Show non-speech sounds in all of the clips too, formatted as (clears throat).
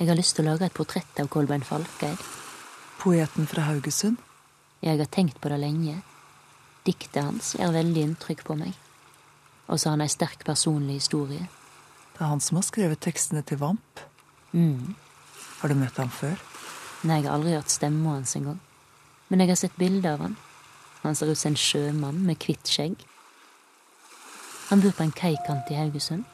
Jeg har lyst til å lage et portrett av Kolbein Falkeid. Poeten fra Haugesund? Jeg har tenkt på det lenge. Diktet hans gjør veldig inntrykk på meg. Og så har han ei sterk personlig historie. Det er han som har skrevet tekstene til Vamp. Mm. Har du møtt ham før? Nei, jeg har aldri hørt stemma hans engang. Men jeg har sett bilde av han. Han ser ut som en sjømann med hvitt skjegg. Han bor på en kaikant i Haugesund.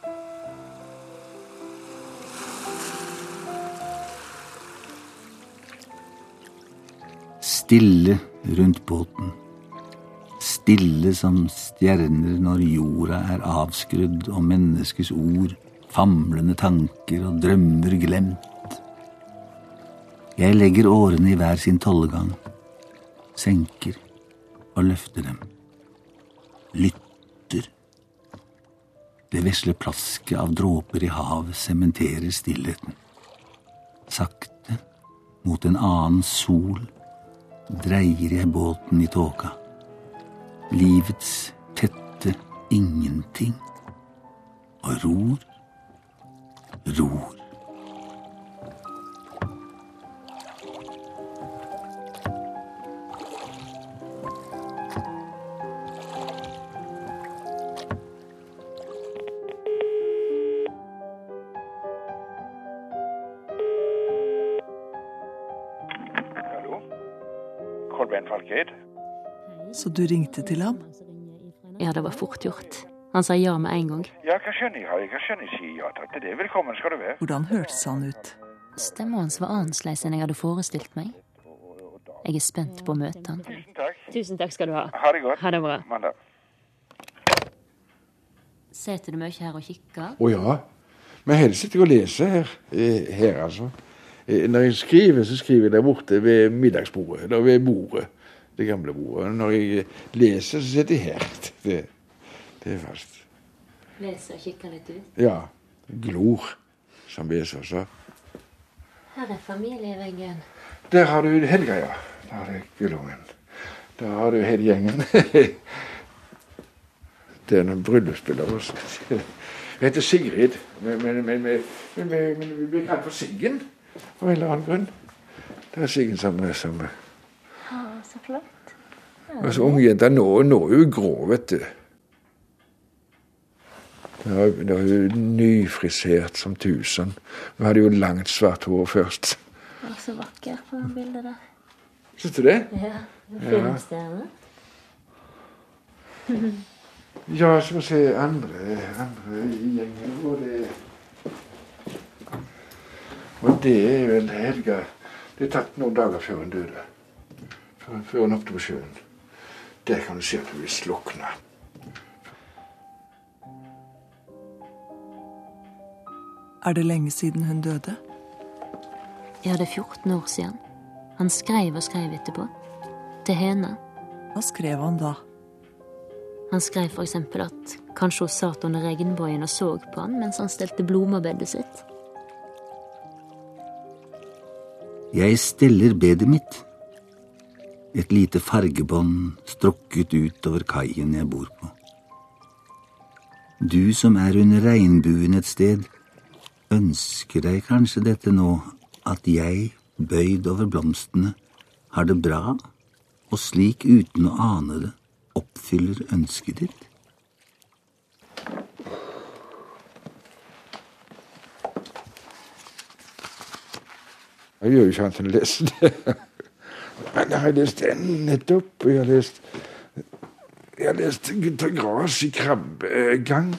Stille rundt båten. Stille som stjerner når jorda er avskrudd og menneskes ord, famlende tanker og drømmer glemt. Jeg legger årene i hver sin tollegang, senker og løfter dem. Lytter. Det vesle plasket av dråper i havet sementerer stillheten. Sakte, mot en annen sol, dreier jeg båten i tåka. Livets tette ingenting. Og ror, ror. Så du ringte til ham? Ja, det var fort gjort. Han sa ja med en gang. Ja, hva skjønner jeg? Hva skjønner jeg Si ja takk til det. Velkommen skal du være. Hvordan hørtes han ut? Stemmen hans var annerledes enn jeg hadde forestilt meg. Jeg er spent på å møte han. Tusen takk. Tusen takk skal du ha. Ha det godt. Ha det bra. Mandag. Sitter du mye her og kikker? Å ja. Men helst sitter jeg og leser her. Eh, Her, altså. Eh, Når jeg skriver, så skriver jeg der borte ved middagsbordet. Eller ved bordet. Det gamle bordet. Når jeg leser, så sitter jeg her. (laughs) Det, det er fast. Leser og kikker litt ut. Ja. Glor, som Vesaas sa. Her er familieveggen. Der har du Helga, ja. Der har du gullungen. Der har du hele gjengen. (laughs) Det er en bryllupsbilde av oss. Jeg heter Sigrid, men, men, vi blir kalt for Siggen av en eller annen grunn. Det er Siggen som, som så flott. Og så ungjenta nå, nå er hun grå, vet du. Da er hun nyfrisert som tusen. Hun hadde jo langt, svart hår først. Det var så vakker på bildet der. Syns du det? Ja, filmstjerne. (laughs) Ja, skal vi se andre, andre i gjengen vår det Og det er vel Helga Det er tatt noen dager før hun døde. Før, han opp hoppet på sjøen. Der kan du se at hun blir slukna. Er det lenge siden hun døde? Ja, det er 14 år siden. Han skrev og skrev etterpå. Til henne. Hva skrev han da? Han skrev eksempel at kanskje hun satt under regnbuen og så på han mens han stelte blomsterbedet sitt. Jeg steller bedet mitt. Et lite fargebånd strukket ut over kaien jeg bor på. Du som er under regnbuen et sted, ønsker deg kanskje dette nå, at jeg, bøyd over blomstene, har det bra, og slik uten å ane det, oppfyller ønsket ditt? Jeg gjør jo ikke annet enn å lese det. Men jeg har lest den nettopp. Jeg har lest jeg har lest Gutter Gras i krabbegang.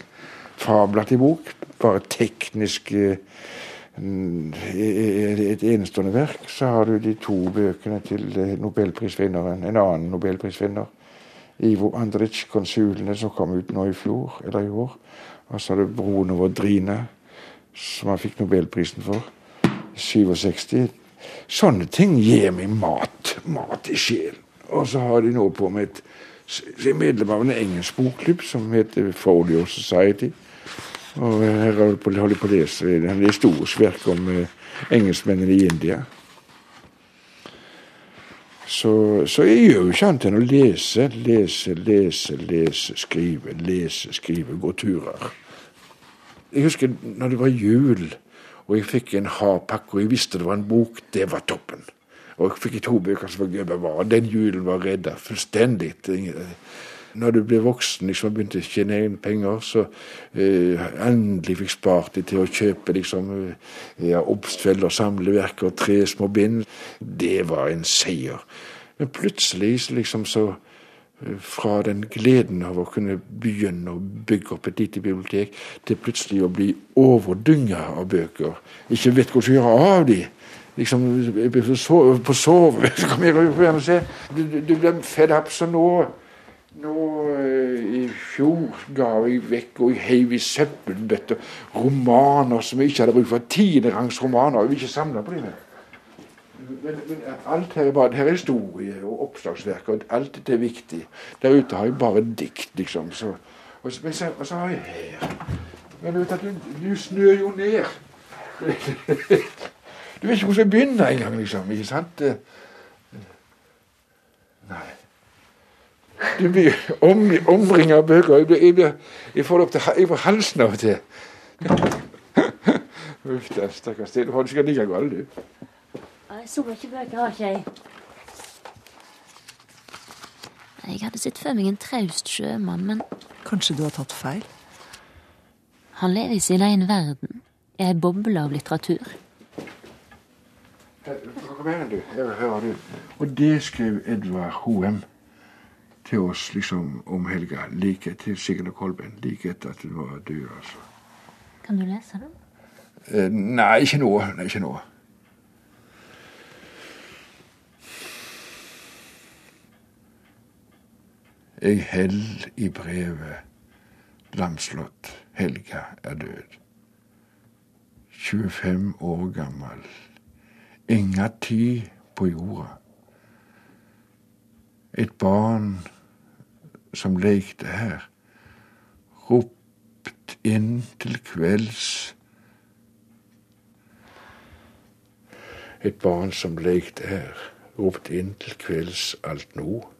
Fabler til bok. Bare teknisk eh, et enestående verk. Så har du de to bøkene til eh, nobelprisvinneren, en annen nobelprisvinner. Ivo Andric, 'Konsulene', som kom ut nå i fjor, eller i år. Og så har du 'Broen over Drina', som han fikk nobelprisen for. 67. Sånne ting gir meg mat. Mat i sjelen. Og så har de nå på med et jeg er medlem av en engelsk bokklubb som heter Folio Society. Og her holder jeg på, å lese en historisk verk om eh, engelskmennene i India. Så, så jeg gjør jo ikke annet enn å lese, lese, lese, lese, skrive, lese, skrive, gå turer. Jeg husker når det var jul, Og jeg fikk en hardpakke, og jeg visste det var en bok. Det var toppen. Og jeg fikk to bøker som var gøy. Men den julen var redda fullstendig. Når du ble voksen liksom, og begynte å tjene egne penger, så uh, endelig fikk spart de til å kjøpe liksom, eh, ja, og samleverk og tre små bind. Det var en seier. Men plutselig liksom så fra den gleden av å kunne begynne å bygge opp et lite bibliotek, til plutselig å bli overdynga av bøker. Ikke vet hva du skal gjøre av dem. Liksom, på sove så kan jeg gjerne se. Du, du ble fed up. Så nå, nå i fjor ga jeg vekk og jeg heiv i søppelbøtter romaner som jeg ikke hadde bruk for. Tienderangs romaner. Jeg vil ikke samle på dem. Men, men, alt her er bare her er historie og oppslagsverk, og alt dette er viktig. Der ute har jeg bare dikt, liksom. Så, og, så, så, og så har jeg her Men du vet at du, du snør jo ned. Du vet ikke hvor jeg begynner engang, liksom. Ikke sant? Nei. Du blir om, omringa av bøker. Jeg, blir, jeg, blir, jeg, får det opp til jeg får halsen av og til. Uff da, stakkars. Du sikkert like galt, du. Så ikke bøker, har ikke jeg. Jeg hadde sett for meg en traust sjømann, men Kanskje du har tatt feil? han lever i sin egen verden, i ei boble av litteratur. Kom her, du. Jeg vil høre, du. Og det skrev Edvard Hoem til oss liksom om helga, like til Sigurd Kolben, like etter at hun var død. altså. Kan du lese den? Eh, nei, ikke nå. Nei, ikke nå. Jeg held i brevet lamslått, Helga er død. 25 år gammel. Inga tid på jorda. Et barn som lekte her, ropt inn til kvelds. Et barn som lekte her, ropt inn til kvelds alt nå.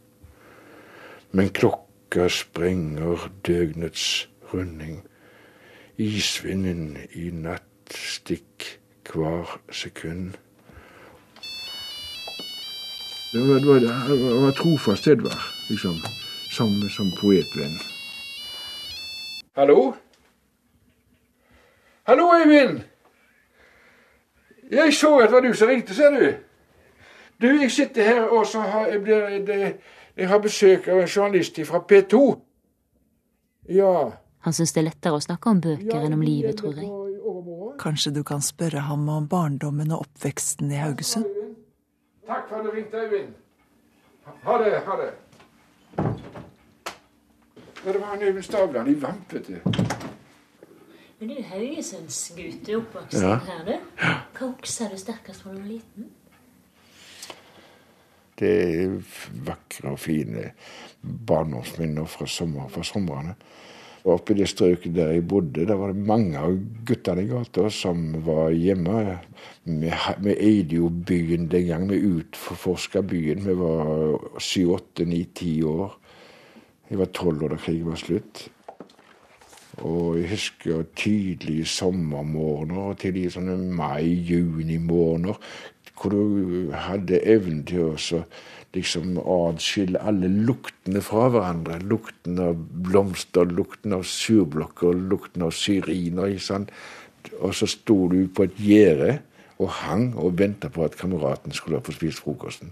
Men klokka sprenger døgnets runding. Isvinden i natt stikk hver sekund. Det var, det var, det var trofast Edvard, liksom, som, som poetvenn. Hallo? Hallo, Øyvind! Jeg så at det var du som ringte, ser du. Du, jeg sitter her, og så har jeg, blir, det, jeg har besøk av en journalist fra P2. Ja. Han syns det er lettere å snakke om bøker enn om livet, tror jeg. Kanskje du kan spørre ham om barndommen og oppveksten i Haugesund? Takk for at du ringte, Øyvind. Ha det. Ha det. Ja, det var en Øyvind Stavland i Vamp, vet du. Men du er Haugesundsgutt, du er oppvokst Ja. her, du. Hva husker du sterkest fra du var liten? Det er vakre og fine barndomsminner fra, sommer, fra somrene. Oppe i det strøket der jeg bodde, der var det mange av guttene i gata som var hjemme. Vi eide jo byen den gang. Vi utforska byen. Vi var syv, åtte, ni, ti år. Jeg var tolv år da krigen var slutt. Og jeg husker tidlige sommermorgener og tidlige sånne mai-juni-morgener hvor du hadde evnen til å liksom adskille alle luktene fra hverandre. Lukten av blomster, lukten av surblokker, lukten av syriner. Sant? Og så sto du på et gjerde og hang og venta på at kameraten skulle få spist frokosten.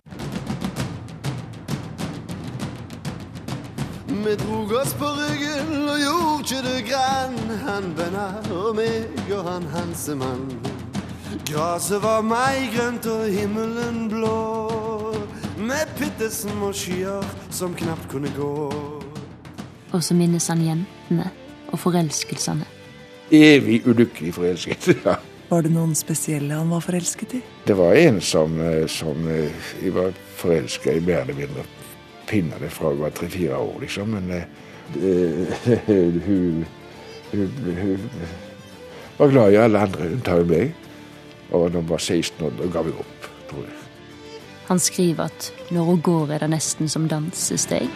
Vi drog oss på ryggen og gjorde ikke det grann. Han venner og meg og han Hansemann. Graset var meigrønt og himmelen blå. Med bitte små skyer som knapt kunne gå. Og så minnes han jentene og forelskelsene. Evig ulykkelig forelsket. (laughs) ja. Var det noen spesielle han var forelsket i? Det var en som, eh, som eh, jeg var forelska i mer eller mindre pinnene fra jeg var tre-fire år, liksom. Men eh, eh, (laughs) hun, hun, hun var glad i alle andre unntatt meg. Og når hun var 16 år, da ga vi opp, tror jeg. Han skriver at når hun går er det nesten som dansesteg.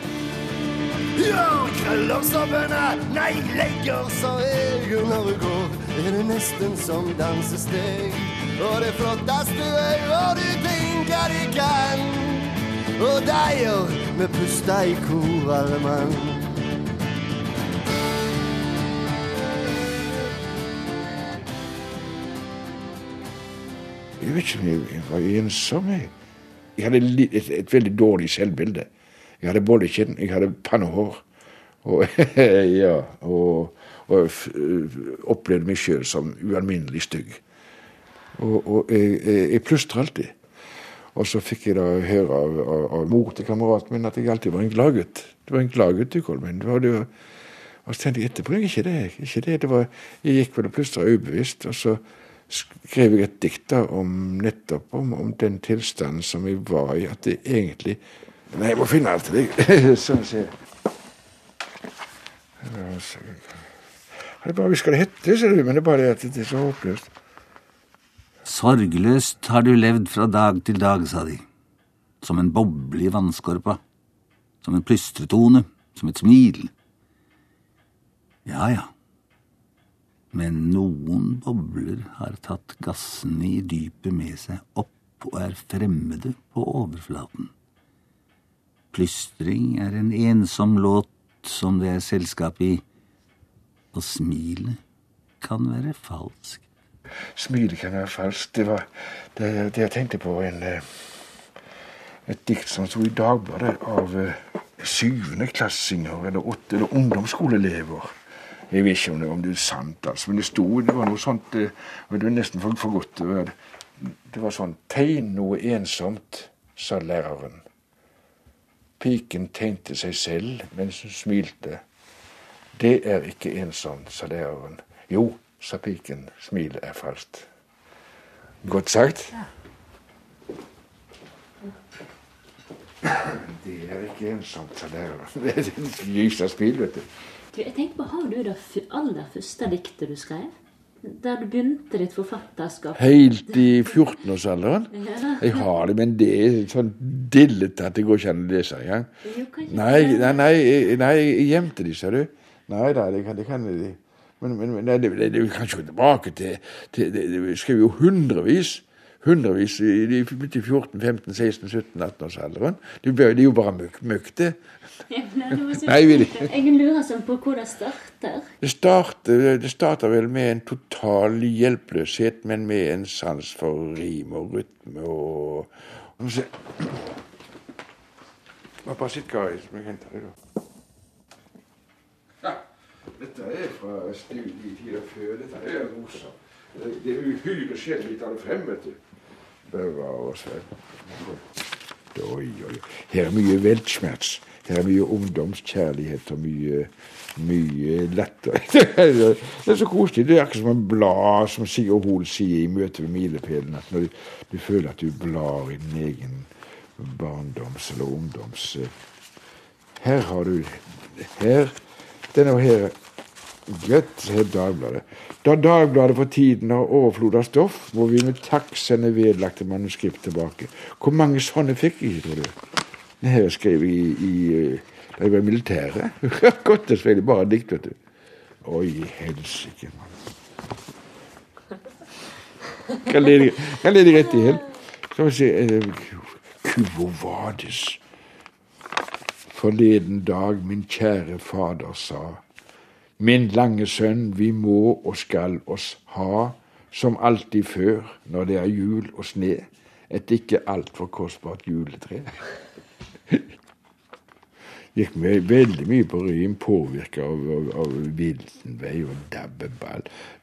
Gjør krøllomstoppene, nei, legger, sa jeg. Når hun går, er det nesten som dansesteg. Og det flotteste er når du tenker de kan. Og deier med pusta i kor, alle mann. Jeg vet ikke om jeg var ensom. Jeg, jeg hadde et, et, et veldig dårlig selvbilde. Jeg hadde bollekinn, jeg hadde pannehår. Og, (laughs) ja, og, og f- opplevde meg sjøl som ualminnelig stygg. Og, og jeg, jeg, jeg plystra alltid. Og så fikk jeg da høre av, av, av mor til kameraten min at jeg alltid var en gladgutt. Det var en gladgutt du, Kolmen. Du var, var, og så tenkte jeg etterpå ikke det. ikke det, det var, Jeg gikk vel og plystra ubevisst. Og så skrev jeg et dikt om nettopp om, om den tilstanden som vi var i. At det egentlig Nei, jeg må finne alt til deg. (laughs) Sånn ser jeg. Det er bare vi skal hette, ser du, men det er bare at det er så håpløst. Sorgløst har du levd fra dag til dag, sa de. Som en boble i vannskorpa. Som en plystretone. Som et smil. Ja, ja. Men noen bobler har tatt gassene i dypet med seg opp og er fremmede på overflaten. Plystring er en ensom låt som det er selskap i, og smilet kan være falskt. Smilet kan være falskt. Det var det, det jeg tenkte på en eh, et dikt som sto i Dagbladet av syvende syvendeklassinger eller åtte eller ungdomsskoleelever. Jeg vet ikke om det, om det er sant, altså, men det sto det var noe sånt eh, Det var nesten for, for godt. Det var, det var sånn Tegn noe ensomt, sa læreren. Piken tegnte seg selv mens hun smilte. Det er ikke ensomt, sa læreren. Jo, sa piken, smilet er falskt. Godt sagt? Ja. Det er ikke ensomt, sa læreren. (laughs) Det er et gysa smil, vet du. Jeg tenkte på, Har du det aller første diktet du skrev? Der du begynte ditt forfatterskap? Helt i 14-årsalderen. (laughs) Ja. Jeg har det, men det er sånn dillete at jeg går ikke an å lese engang. Nei, nei, nei, nei, jeg gjemte de, ser du. Nei da, det kan, det kan de. Men, men, men nei, det, det, det, vi kan ikke gå tilbake til, til det, det, Vi skrev jo hundrevis. Hundrevis i de i 14, 15, 16, 17, 18-årsalderen. Det, det er jo bare møkk, møkk det. Ja, men det var så- Nei, vil- Jeg lurer sånn på hvor det starter. Det starter, det starter vel med en total hjelpeløshet, men med en sans for rim og rytme og må vi se. Bare sitte, Kari, så må jeg hente det, da. Ja, dette er fra studietida før. Dette er rosa. Det det er uhyre sjelden vi tar det frem, vet du. Bevare oss. Oi, oi. Her er mye weltschmerz. Her er mye ungdomskjærlighet og mye, mye latter. (laughs) det er så koselig. Det er akkurat som en blad, som Sigurd Hoel sier i møte med milepælen. At når du, du føler at du blar i din egen barndoms- eller ungdoms eh, Her har du Her. Denne her Godt, Dagbladet. Da Dagbladet for tiden har overflod av stoff, må vi med takk sende vedlagte manuskript tilbake. Hvor mange sånne fikk jeg, tror du? Det her skrev jeg i, eh, da jeg var i militæret. (laughs) Godt å spille bare dikt, vet du. Oi, helsike, mann. Kan lede rett i hel. Skal vi se Kuvo Quo vadis. Forleden dag min kjære fader sa Min lange sønn, vi må og skal oss ha, som alltid før, når det er jul og sne, et ikke altfor kostbart juletre. (laughs) Gikk med veldig mye på rim, påvirka av, av, av Wildenvei og Dabbeball.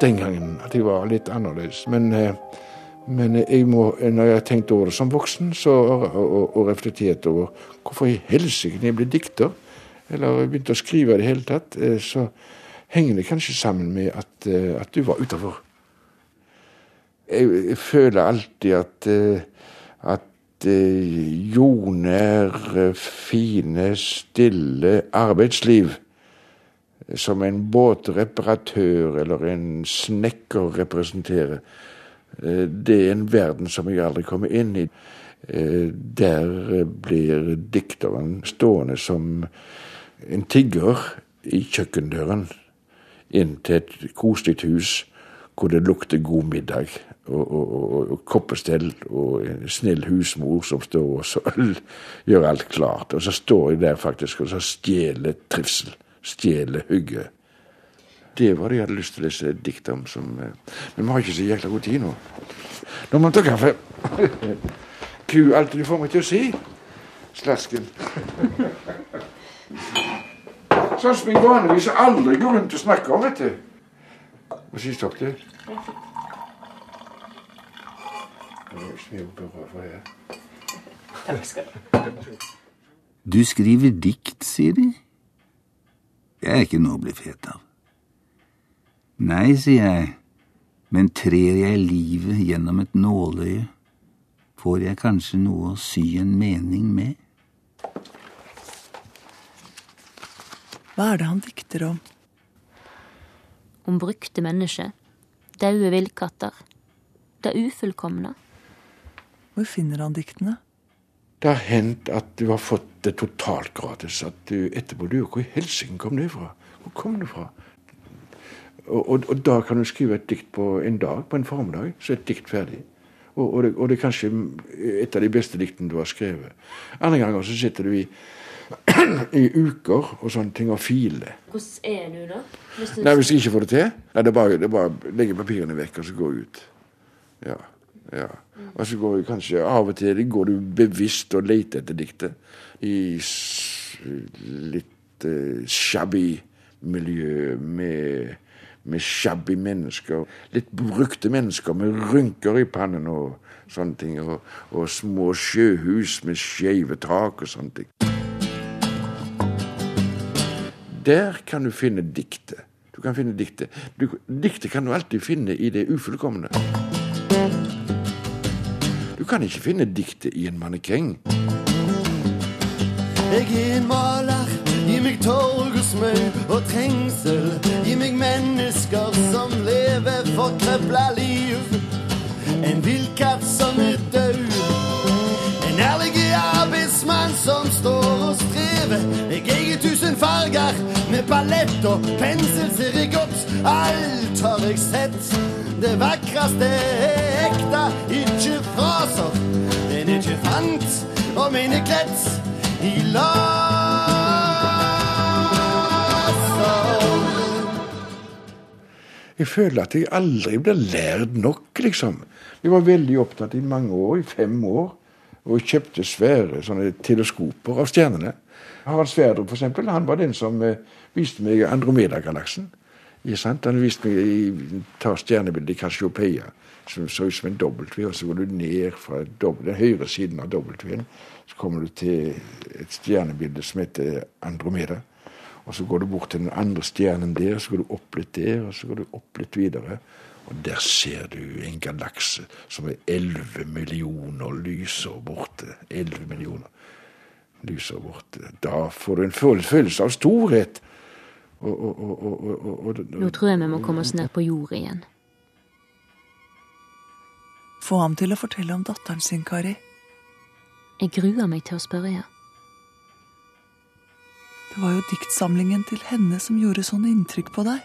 den gangen at jeg var litt annerledes. Men, eh, men jeg må, når jeg har tenkt over det som voksen så, og, og, reflektert over hvorfor i helsike jeg ble dikter eller begynte å skrive i det hele tatt, eh, så henger det kanskje sammen med at, eh, at du var utafor. Jeg, jeg, føler alltid at, at jordnær, fine, stille arbeidsliv som en båtreparatør eller en snekker representerer, det er en verden som jeg aldri kommer inn i. Der blir dikteren stående som en tigger i kjøkkendøren inn til et koselig hus hvor det lukter god middag og, og, og, og koppestell og en snill husmor som står og (laughs) gjør alt klart. Og så står jeg der faktisk og så stjeler trivsel. Stjeler hygge. Det var det jeg hadde lyst til å lese dikt om. Som, eh, men vi har ikke så jækla god tid nå. Nå må man ta kaffe. (laughs) Ku, alt du får meg til å si. Slasken. (laughs) Sånn som jeg vanligvis aldri går rundt og snakker om, vet du. Hva sier stopp til? Du skriver dikt, sier de. Det er ikke noe å bli fet av. Nei, sier jeg, men trer jeg livet gjennom et nåløye, får jeg kanskje noe å sy en mening med? Hva er det han dikter om? Om brukte mennesker, daue villkatter, det ufullkomne. Hvor finner han diktene? Det har hendt at du har fått det totalt gratis. At du etterpå lurer hvor i helsike kom det fra? Hvor kom det fra? Og, og, og, da kan du skrive et dikt på en dag, på en formiddag, så er et dikt ferdig. Og, og det, det, er kanskje et av de beste diktene du har skrevet. Andre ganger så sitter du i, (clears throat) i uker og sånne ting og filer. Hvordan er du da? Hvis, du... Nei, hvis jeg ikke får det til? Nei, det er bare, det er bare legge papirene vekk og så gå ut. Ja. Ja. Og så går vi kanskje av og til går du bevisst og leter etter diktet. I litt uh, shabby miljø med, med shabby mennesker. Litt brukte mennesker med rynker i pannen og sånne ting. Og, og små sjøhus med skeive tak og sånne ting. Der kan du finne diktet. Du kan finne diktet. Du, diktet kan du alltid finne i det ufullkomne kan ikke finne diktet i en mannekeng. Jeg er en maler, gi meg torg og smau og trengsel. Gi meg mennesker som lever forkrøpla liv. En villkatt som er død. En ærlig arbeidsmann som står og strever. Jeg eier tusen farger med ballett og pensel ser jeg. Alt har jeg sett. Det vakreste er ekte, ikke fraser. Den ikke fant og mine krets i laser. Jeg føler at jeg aldri blir lært nok, liksom. Jeg var veldig opptatt i mange år, i fem år, og kjøpte svære teleskoper av stjernene. Harald Sverdrup, for eksempel, han var den som eh, viste meg Andromeda-galaksen. Han viste meg i, ta stjernebildet i Cassiopeia, som så ut som en W. Og så går du ned fra den høyre siden av W-en, så kommer du til et stjernebilde som heter Andromeda. Og så går du bort til den andre stjernen der, så går du opp litt der, og så går du opp litt videre. Og der ser du en galakse som er 11 millioner lysår borte. 11 millioner lysår borte. Da får du en følelse av storhet. Og, og, og, Nå tror jeg vi må komme oss ned på jordet igjen. Få ham til å fortelle om datteren sin, Kari. Jeg gruer meg til å spørre. Ja. Det var jo diktsamlingen til henne som gjorde sånn inntrykk på deg.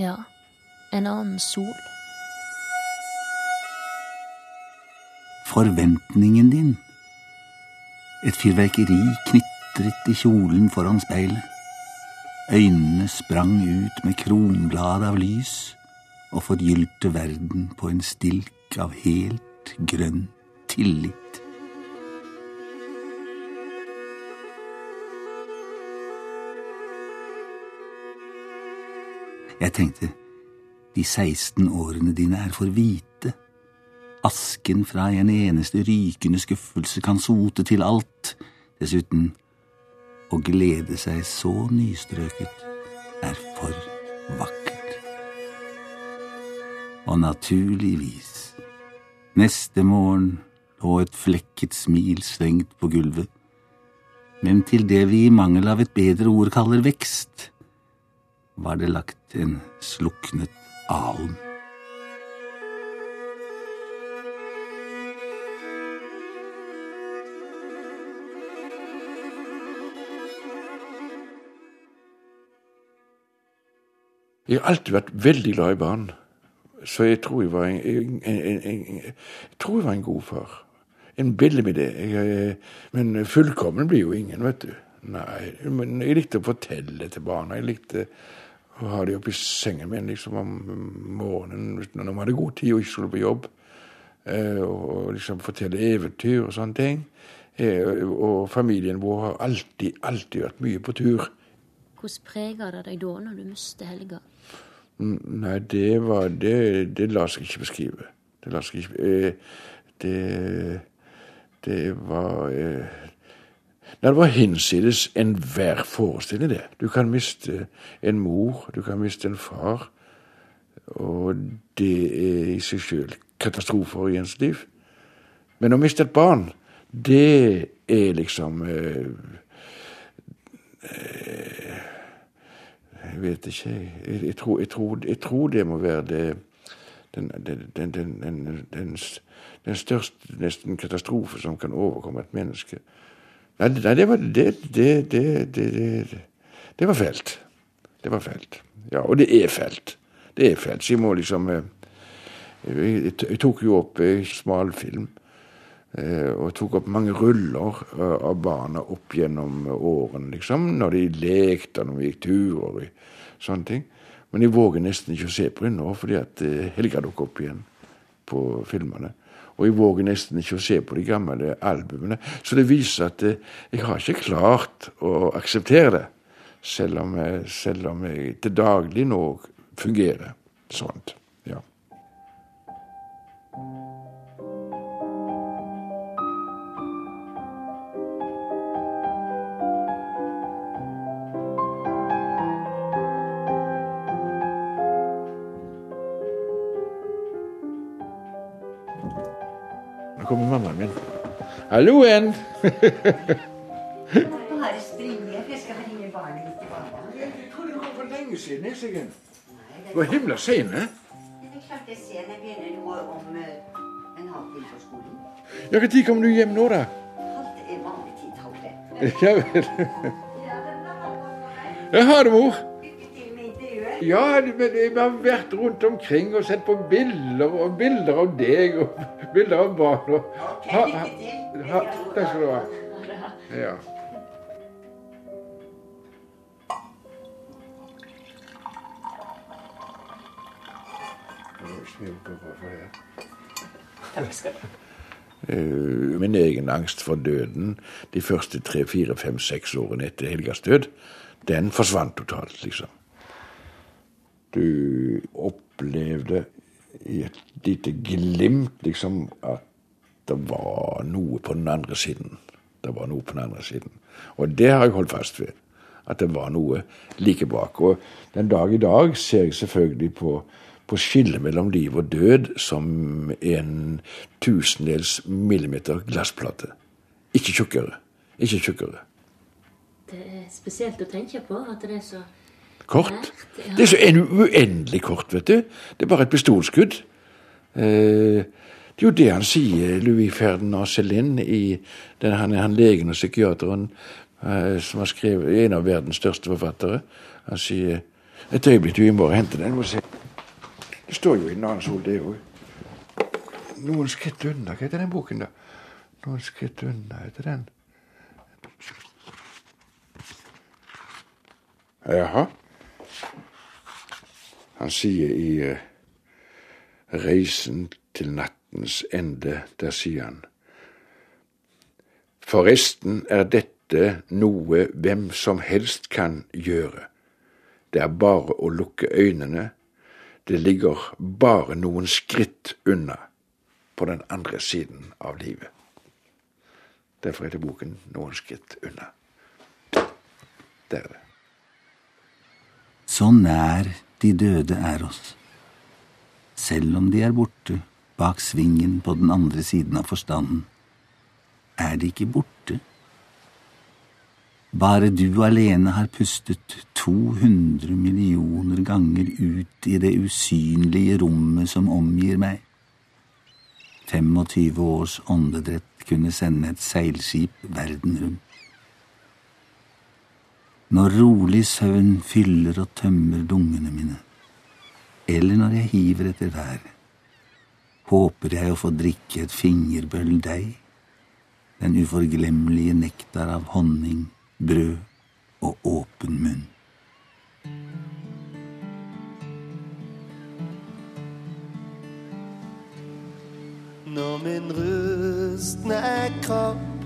Ja. En annen sol. Forventningen din. Et fyrverkeri knitret i kjolen foran speilet. Øynene sprang ut med kronblad av lys og forgylte verden på en stilk av helt grønn tillit. Jeg tenkte, de 16 årene dine er for hvite. Asken fra en eneste rykende skuffelse kan sote til alt. Dessuten å glede seg så nystrøket er for vakkert. Og naturligvis, neste morgen lå et flekket smil slengt på gulvet, men til det vi i mangel av et bedre ord kaller vekst, var det lagt en sluknet alen. Jeg har alltid vært veldig glad i barn. Så jeg tror jeg var en, en, en, en jeg tror jeg var en god far. En billig med det. Jeg, men fullkommen blir jo ingen, vet du. Nei, men jeg likte å fortelle til barna. Jeg likte å ha dem oppi sengen min liksom om morgenen når de hadde god tid og ikke skulle på jobb. Eh, og liksom fortelle eventyr og sånne ting. Eh, og familien vår har alltid, alltid vært mye på tur. Hvordan preger det deg da, når du mister Helga? Nei, det var Det, det lar seg ikke beskrive. Det lar seg ikke eh, Det Det var eh, Nei, det var hinsides enhver forestilling, det. Du kan miste en mor, du kan miste en far. Og det er i seg sjøl katastrofer i ens liv. Men å miste et barn, det er liksom eh, eh, Jeg vet ikke. Jeg, jeg, tror, jeg, tror, jeg tror, det må være det den, den, den, den, største nesten katastrofe som kan overkomme et menneske. Nei, nei det var det, det, det, var fælt. Det var fælt. Ja, og det er fælt. Det er fælt. Så jeg må liksom Jeg, Jeg tok jo opp smal smalfilm. Eh, og tok opp mange ruller av barna opp gjennom årene, liksom. Når de lekte, når vi gikk turer og sånne ting. Men jeg våger nesten ikke å se på det nå, fordi at Helga dukker opp igjen på filmene. Og jeg våger nesten ikke å se på de gamle albumene. Så det viser at eh, jeg har ikke klart å akseptere det. Selv om jeg, selv om jeg til daglig nå fungerer sånt. Jeg begynner nå om eh, en halvtime på skolen. Ja, Når kommer du hjem nå, da? Halv er vanlig tid, halv. Ja vel. Ja, ha (laughs) det, mor. Ja, men vi har vært rundt omkring og sett på bilder og bilder av deg og bilder av barn. Og, lykke til. Ha, takk skal du ha. Ja. Min egen angst for døden de første tre, fire, fem, seks årene etter Helgas død, den forsvant totalt, liksom. Du opplevde i et lite glimt liksom at det var noe på den andre siden. Det var noe på den andre siden. Og det har jeg holdt fast ved. At det var noe like bak. Og den dag i dag ser jeg selvfølgelig på, på skillet mellom liv og død som en tusendels millimeter glassplate. Ikke tjukkere. Ikke tjukkere. Det er spesielt å tenke på at det er så Kort. nært. Ja. Det er så en uendelig kort, vet du. Det er bare et pistolskudd. Eh, det er jo det han sier, Louis Ferdinand Céline, i den, han, han legen og psykiateren eh, som har skrevet en av verdens største forfattere. Han sier Et øyeblikk, du, må bare hente den. Må se. Det står jo i en annen sol, det òg. Noen skritt unna. Hva heter den boken, da? Noen skritt unna heter den. Jaha. Han sier i eh, Reisen til nattens ende, der sier han Forresten er dette noe hvem som helst kan gjøre. Det er bare å lukke øynene. Det ligger bare noen skritt unna, på den andre siden av livet. Derfor heter boken Noen skritt unna. det er det. Så nær de døde er oss. Selv om de er borte, bak svingen på den andre siden av forstanden, er de ikke borte. Bare du alene har pustet 200 millioner ganger ut i det usynlige rommet som omgir meg. 25 års åndedrett kunne sende et seilskip verden rundt. Når rolig søvn fyller og tømmer lungene mine, eller når jeg hiver etter været, håper jeg å få drikke et fingerbøll deg, den uforglemmelige nektar av honning, brød og åpen munn. Når min rustne kropp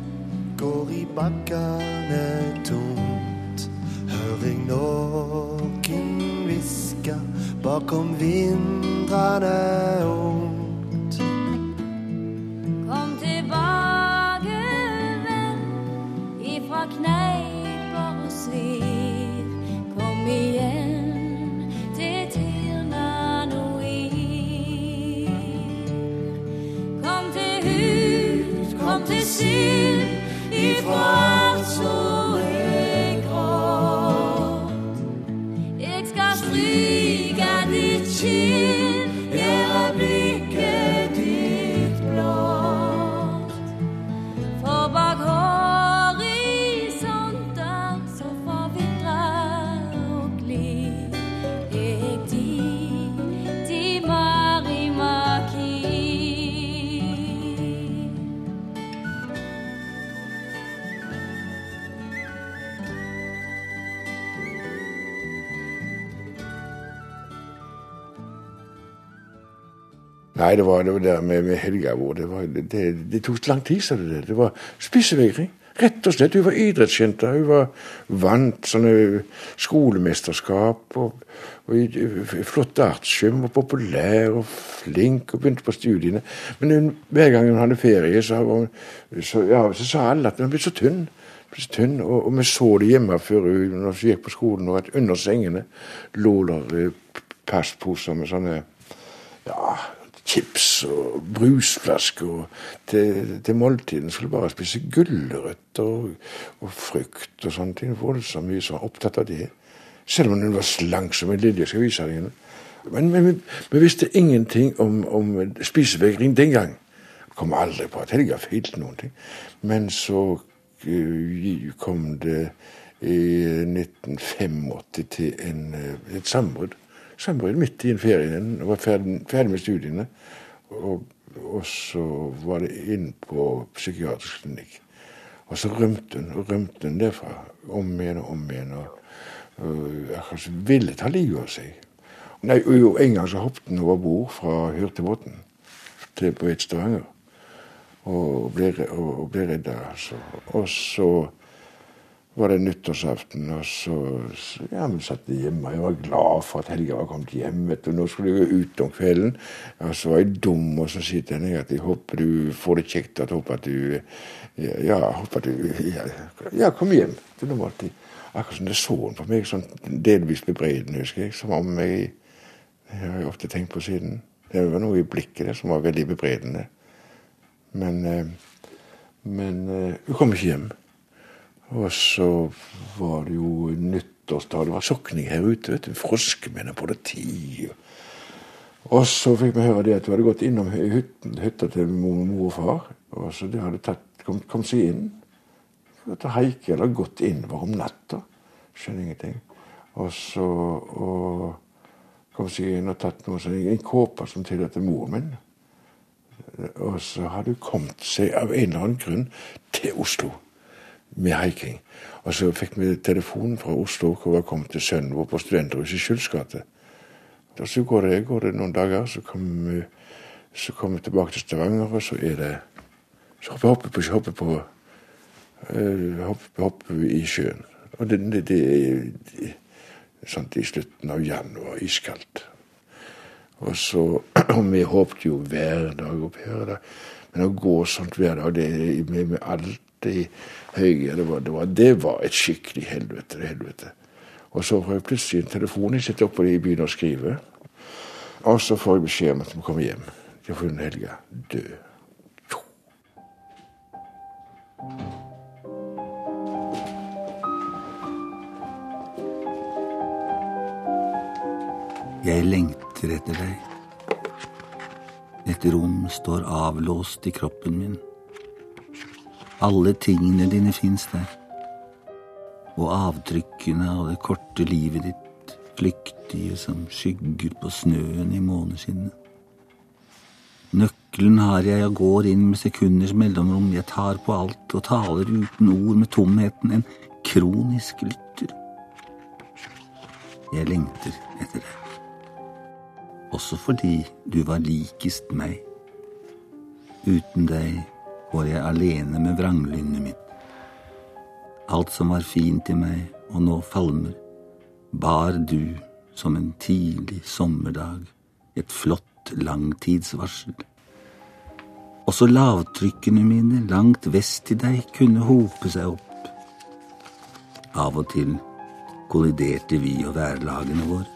går i bakkene tomt, hører jeg noen hviske bakom vindrane ungt. Kneiper og svir. Kom igjen til Ir. Kom til hud, kom til syn, ifra Nei, det var det der med, med Helga vår. Det, var, det, det, tok lang tid, sa det. Det var spisevegring. Rett og slett. Hun var idrettsjente. Hun var vant sånne skolemesterskap og, og i flott artium og populær og flink og begynte på studiene. Men hun, hver gang hun hadde ferie, så, så, ja, så sa alle at hun ble så tynn. Ble så tynn og, og vi så det hjemme før hun, når hun gikk på skolen, og at under sengene lå der passposer plastposer med sånne ja, chips og brusflasker. Og til, til måltiden skulle bare spise gulrøtter og, og frukt og sånne ting. Voldsomt mye så opptatt av det. Selv om hun var slank som en lilje. Skal vise deg. Men, men vi, vi visste ingenting om, om spisevegring den gang. Kom aldri på at Helga feilte noen ting. Men så eh, kom det i 1985 til en, eh, et sambrudd. Sambrudd midt i en ferie. Jeg var ferdig, ferdig med studiene. Og, og så var det inn på psykiatrisk klinikk. Og så rømte hun, og rømte hun derfra. Om igjen og om igjen. Og, og akkurat som ville ta livet av seg. Nei, og jo, En gang så hoppet hun over bord fra Hurtigbåten til på vei til Stavanger. Og ble, og ble redda, altså. Og så var det nyttårsaften, og så, ja, vi satt hjemme. Jeg var glad for at Helga var kommet hjem. vet du. Nå skulle jeg gå ut om kvelden. Og så var jeg dum, og så sier jeg at jeg håper du får det kjekt. at håper at du Ja, håper at du ja, ja, kom hjem. Var alltid akkurat som det så hun på meg, sånn delvis bebreidende, husker jeg. Som om jeg Det har jeg ofte tenkt på siden. Det var noe i blikket der som var veldig bebreidende. Men, eh, men eh, hun kom ikke hjem. Og så var det jo nyttårstale. Det var sokning her ute. vet du, Froskemenn og politi. og- så fikk vi høre det at hun hadde gått innom hytten, hytta til mor, mor og far. Og så de hadde tatt, kom, kom seg inn. Og haike eller gått innover om natta. Skjønner ingenting. Og så og kom seg inn og tatt noe sånn, en kåpe som tilhørte moren min. Og så hadde hun kommet seg av en eller annen grunn til Oslo med haiking. Og så fikk vi telefon fra Oslo hvor vi kom til sønnen vår på studenthuset i Skylds gate. Og så går det, går det noen dager, så kommer vi, kom vi tilbake til Stavanger, og så er det Så hopper hopper på, hopper på eh, hopper, hopper vi i sjøen. Og det, det, det er sånn i slutten av januar, iskaldt. Og så, (clears throat) og vi håpte jo hver dag opp her, men å gå sånt hver dag, det er med, med alt i høye. Det var, det, var, det var et skikkelig helvete. helvete. Og så får jeg plutselig en telefon. Jeg sitter oppe og begynner å skrive. Og så får jeg beskjed om at jeg må komme hjem. Jeg har funnet Helga død. Jeg lengter etter deg. Et rom står avlåst i kroppen min. Alle tingene dine fins der. Og avtrykkene av det korte livet ditt, flyktige som skygger på snøen i måneskinnet. Nøkkelen har jeg og går inn med sekunders mellomrom. Jeg tar på alt og taler uten ord med tomheten. En kronisk lytter. Jeg lengter etter deg også fordi du var likest meg. Uten deg går jeg alene med vranglynnet mitt. Alt som var fint i meg og nå falmer, bar du som en tidlig sommerdag, et flott langtidsvarsel. Også lavtrykkene mine langt vest i deg kunne hope seg opp. Av og til kolliderte vi og værlagene våre.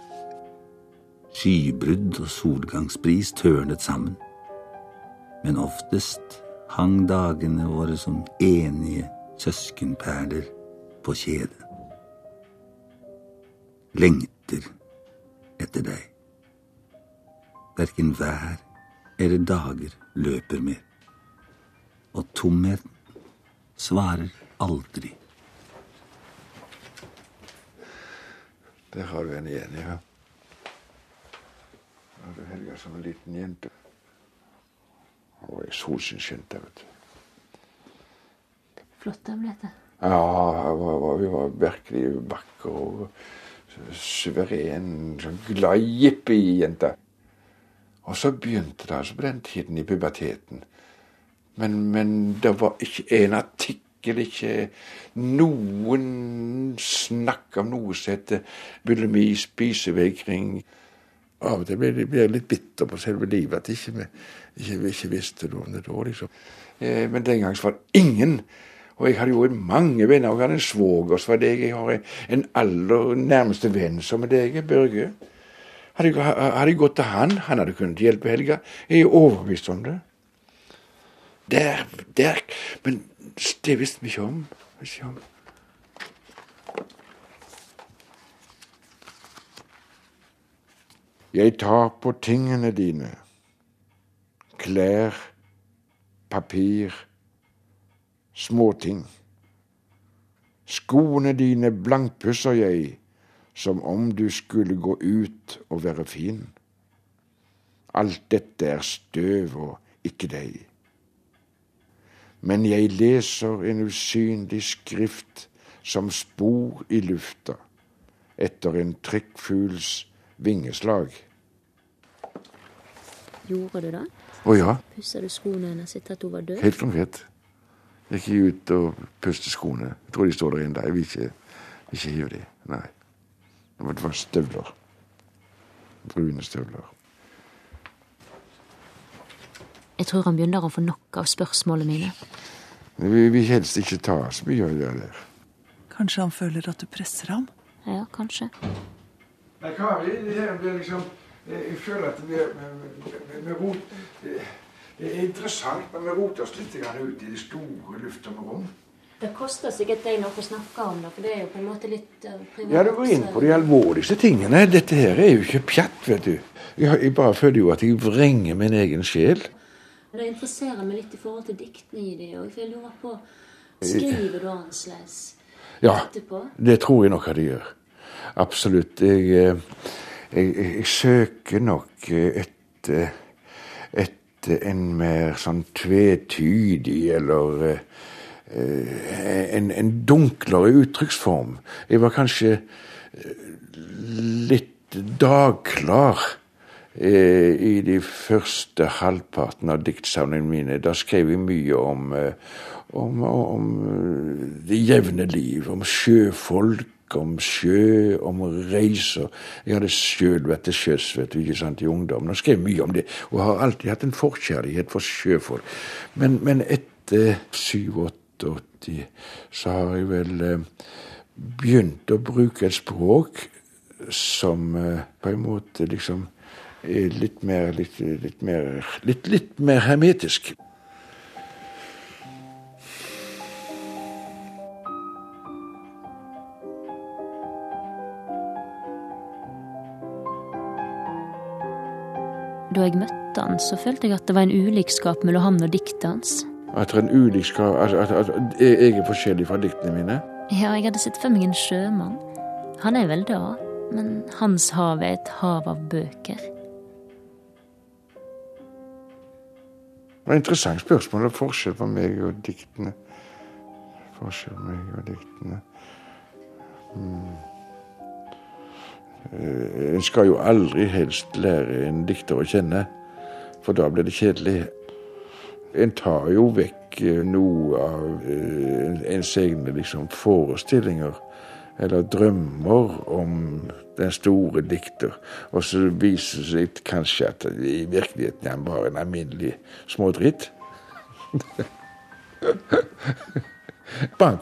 Skybrudd og solgangsbris tørnet sammen. Men oftest hang dagene våre som enige søskenperler på kjeden. Lengter etter deg. Verken vær eller dager løper mer. Og tomheten svarer aldri. Der har du en igjen, ja hadde Helga som en liten jente. Hun var solskinnsskint vet du. Flott de ble. Ja, var, var, vi var virkelig vakre og suveren, sånn glad jippi-jente. Og så begynte det altså på den tiden i puberteten. Men, men det var ikke en artikkel, ikke noen snakk om noe som heter bulimi, spisevegring. Av og til blir jeg litt bitter på selve livet, at ikke vi ikke, ikke, visste noe om det da. liksom. Eh, men den gangen var det ingen. Og jeg hadde jo mange venner. og Jeg hadde en svoger som var deg. Jeg har en aller nærmeste venn som er deg, Børge. Hadde jeg, hadde jeg gått til han, han hadde kunnet hjelpe Helga. Jeg er overbevist om det. Der, der Men det visste vi ikke om. Ikke om. Jeg tar på tingene dine, klær, papir, småting. Skoene dine blankpusser jeg, som om du skulle gå ut og være fin. Alt dette er støv og ikke deg. Men jeg leser en usynlig skrift som spor i lufta etter en trekkfugls vingeslag. Gjorde du det? Å ja. Pussa du skoene hennes etter at hun var død? Helt konkret. Jeg gikk ut og pustet skoene. Jeg tror de står der inne. Jeg vil ikke, ikke hive de. Nei. Det var støvler. Brune støvler. Jeg tror han begynner å få nok av spørsmålene mine. Vi vil helst ikke ta så mye av det der. Kanskje han føler at du presser ham? Ja, kanskje. Nei, Kari, det her blir liksom Jeg føler at vi, rot, Det er interessant, men vi roter oss litt ut i det store lufttomme rom. Det koster sikkert deg noe å snakke om det, for det er jo på en måte litt uh, privat. Ja, du går inn på de alvorligste tingene. Dette her er jo ikke pjatt, vet du. Jeg, jeg bare føler jo at jeg vrenger min egen sjel. Det interesserer meg litt i forhold til diktene i det òg. For jeg lurer på Skriver du annerledes ja, etterpå? det tror jeg nok at jeg gjør. Absolutt. Jeg, jeg, jeg, jeg søker nok etter, etter en mer sånn tvetydig eller en, en dunklere uttrykksform. Jeg var kanskje litt dagklar eh, i de første halvparten av diktsamlingene mine. Da skrev jeg mye om, om, om det jevne liv, om sjøfolk om sjø, om reiser. Jeg hadde sjøl vært til sjøs vet du, ikke sant, i ungdommen og skrev mye om det. Og har alltid hatt en forkjærlighet for sjøfolk. Men, men etter 87 1970 så har jeg vel eh, begynt å bruke et språk som eh, på en måte liksom er litt mer litt, litt mer litt, litt mer hermetisk. Da jeg møtte han, så følte jeg at det var en ulikskap mellom han og diktet hans. At det er en ulikskap at, at, at, at jeg er forskjellig fra diktene mine. Ja, jeg hadde sett for meg en sjømann. Han er vel det, men hans hav er et hav av bøker. Det var et interessant spørsmål. Er forskjell på meg og diktene. Forskjell på meg og diktene. Hmm. Eh, En skal jo aldri helst lære en dikter å kjenne, for da blir det kjedelig. En tar jo vekk eh, noe av eh, ens egne liksom, forestillinger eller drømmer om den store dikter, og så viser det seg kanskje at i virkeligheten er han bare en alminnelig smådritt. (laughs) Bank.